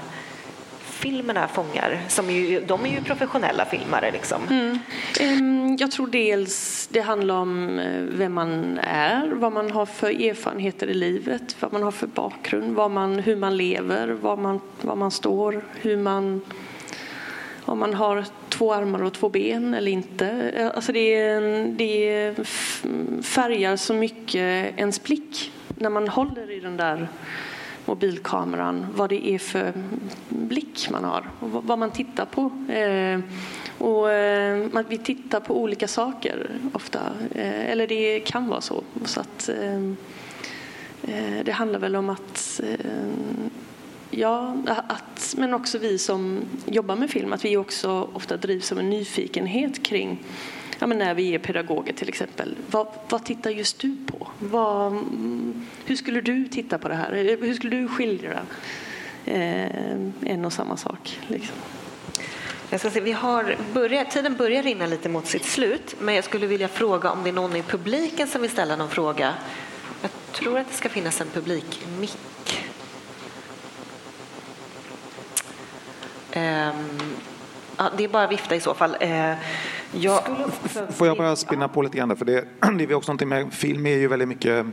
filmerna fångar? Som ju, de är ju professionella filmare. Liksom. Mm. Ehm, jag tror dels det handlar om eh, vem man är, vad man har för erfarenheter i livet, vad man har för bakgrund, vad man, hur man lever, var man, var man står, hur man om man har två armar och två ben eller inte. Alltså det, det färgar så mycket ens blick när man håller i den där mobilkameran, vad det är för blick man har och vad man tittar på. Eh, och eh, vi tittar på olika saker ofta, eh, eller det kan vara så. så att, det handlar väl om att Ja, att, men också vi som jobbar med film, att vi också ofta drivs av en nyfikenhet kring ja, men när vi är pedagoger till exempel. Vad, vad tittar just du på? Vad, mm, hur skulle du titta på det här? Hur skulle du skildra eh, en och samma sak? Liksom? Jag ska se, vi har börjat, tiden börjar rinna lite mot sitt slut, men jag skulle vilja fråga om det är någon i publiken som vill ställa någon fråga. Jag tror att det ska finnas en publikmick. Ja, det är bara att vifta i så fall. Uh, jag... Får jag bara spinna på lite grann? För det, [clears throat] det är också någonting med film är ju väldigt mycket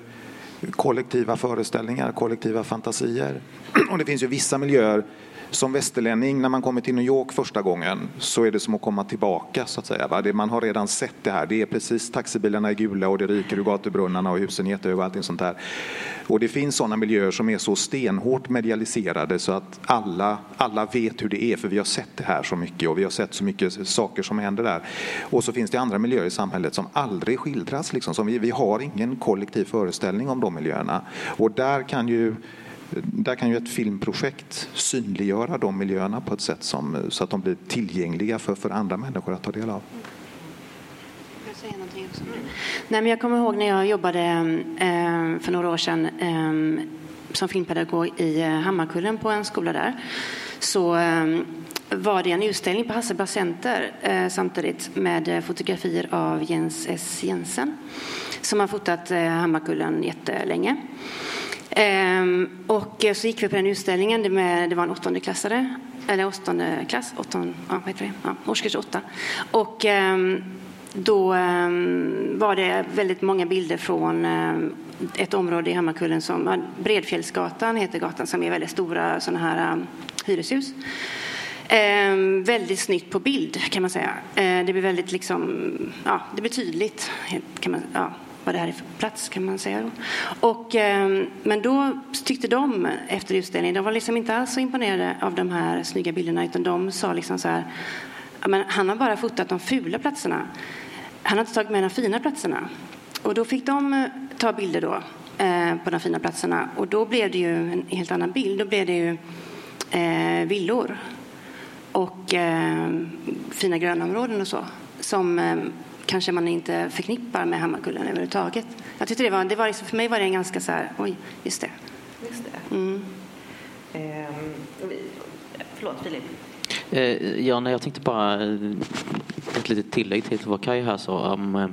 kollektiva föreställningar, kollektiva fantasier. [clears throat] Och det finns ju vissa miljöer som västerlänning, när man kommer till New York första gången så är det som att komma tillbaka så att säga. Det, man har redan sett det här. Det är precis taxibilarna är gula och det ryker ur gatubrunnarna och husen är jättehöga och allting sånt där. Och det finns sådana miljöer som är så stenhårt medialiserade så att alla, alla vet hur det är för vi har sett det här så mycket och vi har sett så mycket saker som händer där. Och så finns det andra miljöer i samhället som aldrig skildras. Liksom, som vi, vi har ingen kollektiv föreställning om de miljöerna. Och där kan ju där kan ju ett filmprojekt synliggöra de miljöerna på ett sätt som, eh, så att de blir tillgängliga för, för andra människor att ta del av. Nej, men jag kommer ihåg när jag jobbade eh, för några år sedan eh, som filmpedagog i eh, Hammarkullen på en skola där. Så eh, var det en utställning på Hasselblad Center eh, samtidigt med eh, fotografier av Jens S. Jensen som har fotat eh, Hammarkullen jättelänge. Ehm, och så gick vi på den utställningen. Det, med, det var en åttondeklassare, eller åttonde klass, åttonde, ja, vad det? Ja, årskurs åtta. Och ehm, då ehm, var det väldigt många bilder från ehm, ett område i Hammarkullen som Bredfjällsgatan heter gatan som är väldigt stora sådana här ehm, hyreshus. Ehm, väldigt snyggt på bild kan man säga. Ehm, det blir väldigt liksom, ja, det blir tydligt kan man, ja, vad det här är för plats kan man säga. Och, ehm, men då tyckte de efter utställningen, de var liksom inte alls så imponerade av de här snygga bilderna utan de sa liksom så här, men han har bara fotat de fula platserna. Han har inte tagit med de fina platserna. Och då fick de eh, ta bilder då eh, på de fina platserna och då blev det ju en helt annan bild. Då blev det ju eh, villor och ehm, fina grönområden och så som ehm, kanske man inte förknippar med Hammarkullen överhuvudtaget. Jag tyckte det var, det var liksom, för mig var det en ganska så här, oj, just det. Just det. Mm. Eh, förlåt, Filip. Eh, ja, nej, jag tänkte bara eh, ett litet tillägg till vad Kaj här sa om eh,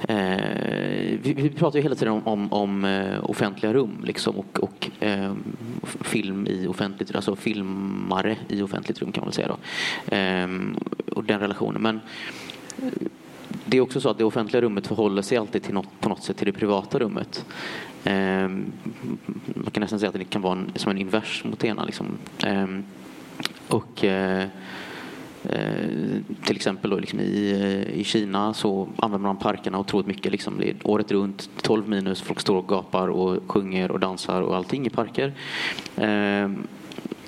Eh, vi, vi, pratar ju hela tiden om, om, om eh, offentliga rum liksom, och, och eh, film i offentligt alltså filmare i offentligt rum kan man väl säga. Då. Eh, och den relationen. Men det är också så att det offentliga rummet förhåller sig alltid till något, på något sätt till det privata rummet. Eh, man kan nästan säga att det kan vara en, som en invers mot det ena. Liksom. Eh, och eh, Eh, till exempel då, liksom i, eh, i Kina så använder man parkerna otroligt mycket. Liksom, det är året runt, 12 minus, folk står och gapar och sjunger och dansar och allting i parker. Eh,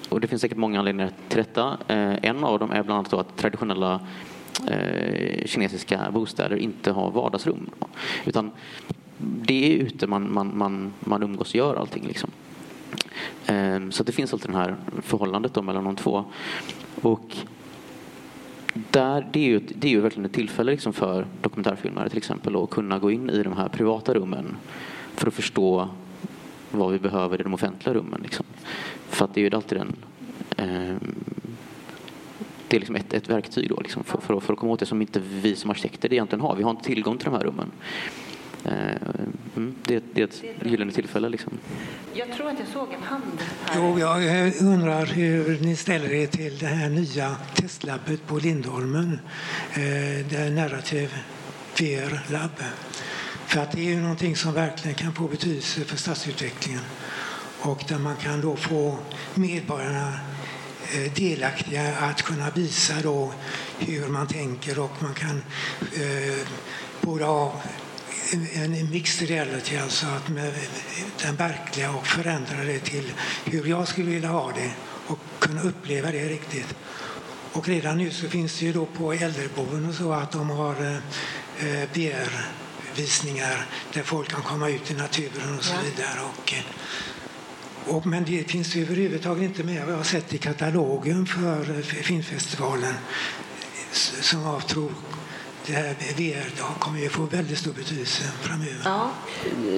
och det finns säkert många anledningar till detta. Eh, en av dem är bland annat att traditionella eh, kinesiska bostäder inte har vardagsrum. Utan det är ute man, man, man, man umgås och gör allting. Liksom. Eh, så det finns alltid det här förhållandet då mellan de två. Och där, det, är ju, det är ju verkligen ett tillfälle liksom för dokumentärfilmare till exempel att kunna gå in i de här privata rummen för att förstå vad vi behöver i de offentliga rummen. Liksom. För att det är ju alltid den eh, det är liksom ett, ett verktyg då, liksom, för, för, för, att komma åt det som inte vi som arkitekter egentligen har. Vi har inte tillgång till de här rummen. Eh, mm, det, det är ett gyllene tillfälle. Liksom. Jag tror att jag såg en hand här. Jo, jag undrar hur ni ställer er till det här nya testlabbet på Lindholmen, eh, det är Narrative VR Lab. För att det är ju någonting som verkligen kan få betydelse för stadsutvecklingen och där man kan då få medborgarna delaktiga att kunna visa då hur man tänker och man kan eh, både ha en, en mixed reality, alltså att med den verkliga och förändra det till hur jag skulle vilja ha det och kunna uppleva det riktigt. Och redan nu så finns det ju då på äldreboenden och så att de har eh, VR-visningar där folk kan komma ut i naturen och så vidare. Och, eh, och, men det finns ju överhuvudtaget inte med vad jag har sett i katalogen för eh, filmfestivalen som jag tror det här VR då kommer ju få väldigt stor betydelse framöver. Ja,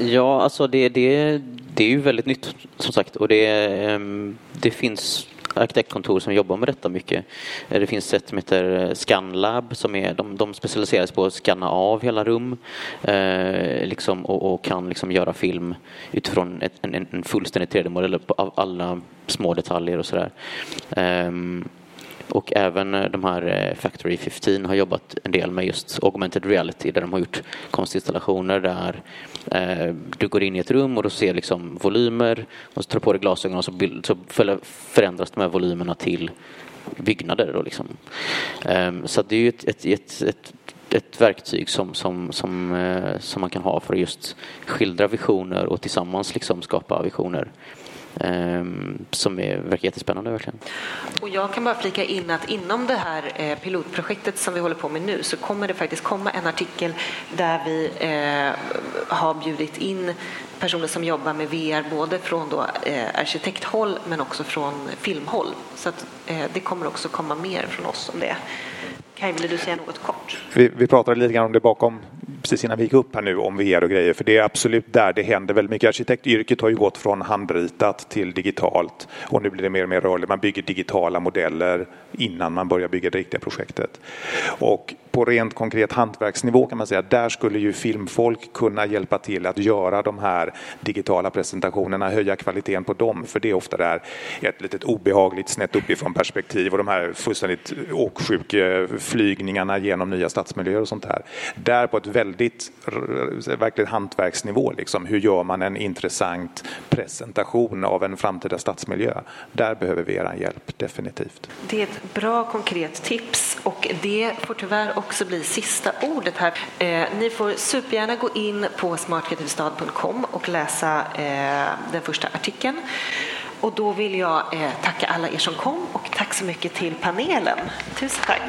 Ja, alltså det, det, det är ju väldigt nytt som sagt. Och det, ehm, det finns arkitektkontor som jobbar med detta mycket. Eh, det finns ett som heter eh, Scanlab som är, de, de specialiserar sig på att scanna av hela rum eh, liksom, och, och kan liksom göra film utifrån ett, en, en fullständig 3D-modell av alla små detaljer och sådär. Ehm, och även eh, de här eh, Factory 15 har jobbat en del med just augmented reality där de har gjort konstinstallationer där eh, du går in i ett rum och du ser liksom volymer och så tar du på dig glasögon och så, bild, så förändras de här volymerna till byggnader. Då liksom. Ehm, så det är ju ett, ett, ett, ett ett verktyg som, som, som, eh, som man kan ha för att just skildra visioner och tillsammans liksom skapa visioner. Ehm, som är, verkar jättespännande verkligen. och jag kan bara flika in att inom det här eh, pilotprojektet som vi håller på med nu så kommer det faktiskt komma en artikel där vi eh, har bjudit in personer som jobbar med VR både från då, eh, arkitekthåll men också från filmhåll. Så att, eh, det kommer också komma mer från oss om det. Kaj, vill du säga något kort? Vi, vi pratade lite grann om det bakom precis innan vi gick upp här nu om VR och grejer för det är absolut där det händer väldigt mycket. Arkitektyrket har ju gått från handritat till digitalt och nu blir det mer och mer rörligt. Man bygger digitala modeller innan man börjar bygga det riktiga projektet. Och på rent konkret hantverksnivå kan man säga där skulle ju filmfolk kunna hjälpa till att göra de här digitala presentationerna, höja kvaliteten på dem för det är ofta där ett litet obehagligt snett uppifrån perspektiv och de här fullständigt åksjuka flygningarna genom nya stadsmiljöer och sånt där. Där på ett väldigt eh, verkligt hantverksnivå, liksom, hur gör man en intressant presentation av en framtida stadsmiljö? Där behöver vi er hjälp, definitivt. Det är ett bra konkret tips och det får tyvärr också bli sista ordet här. Eh, ni får supergärna gå in på smartkreativstad.com och läsa eh, den första artikeln. Och då vill jag eh, tacka alla er som kom och tack så mycket till panelen. Tusen tack.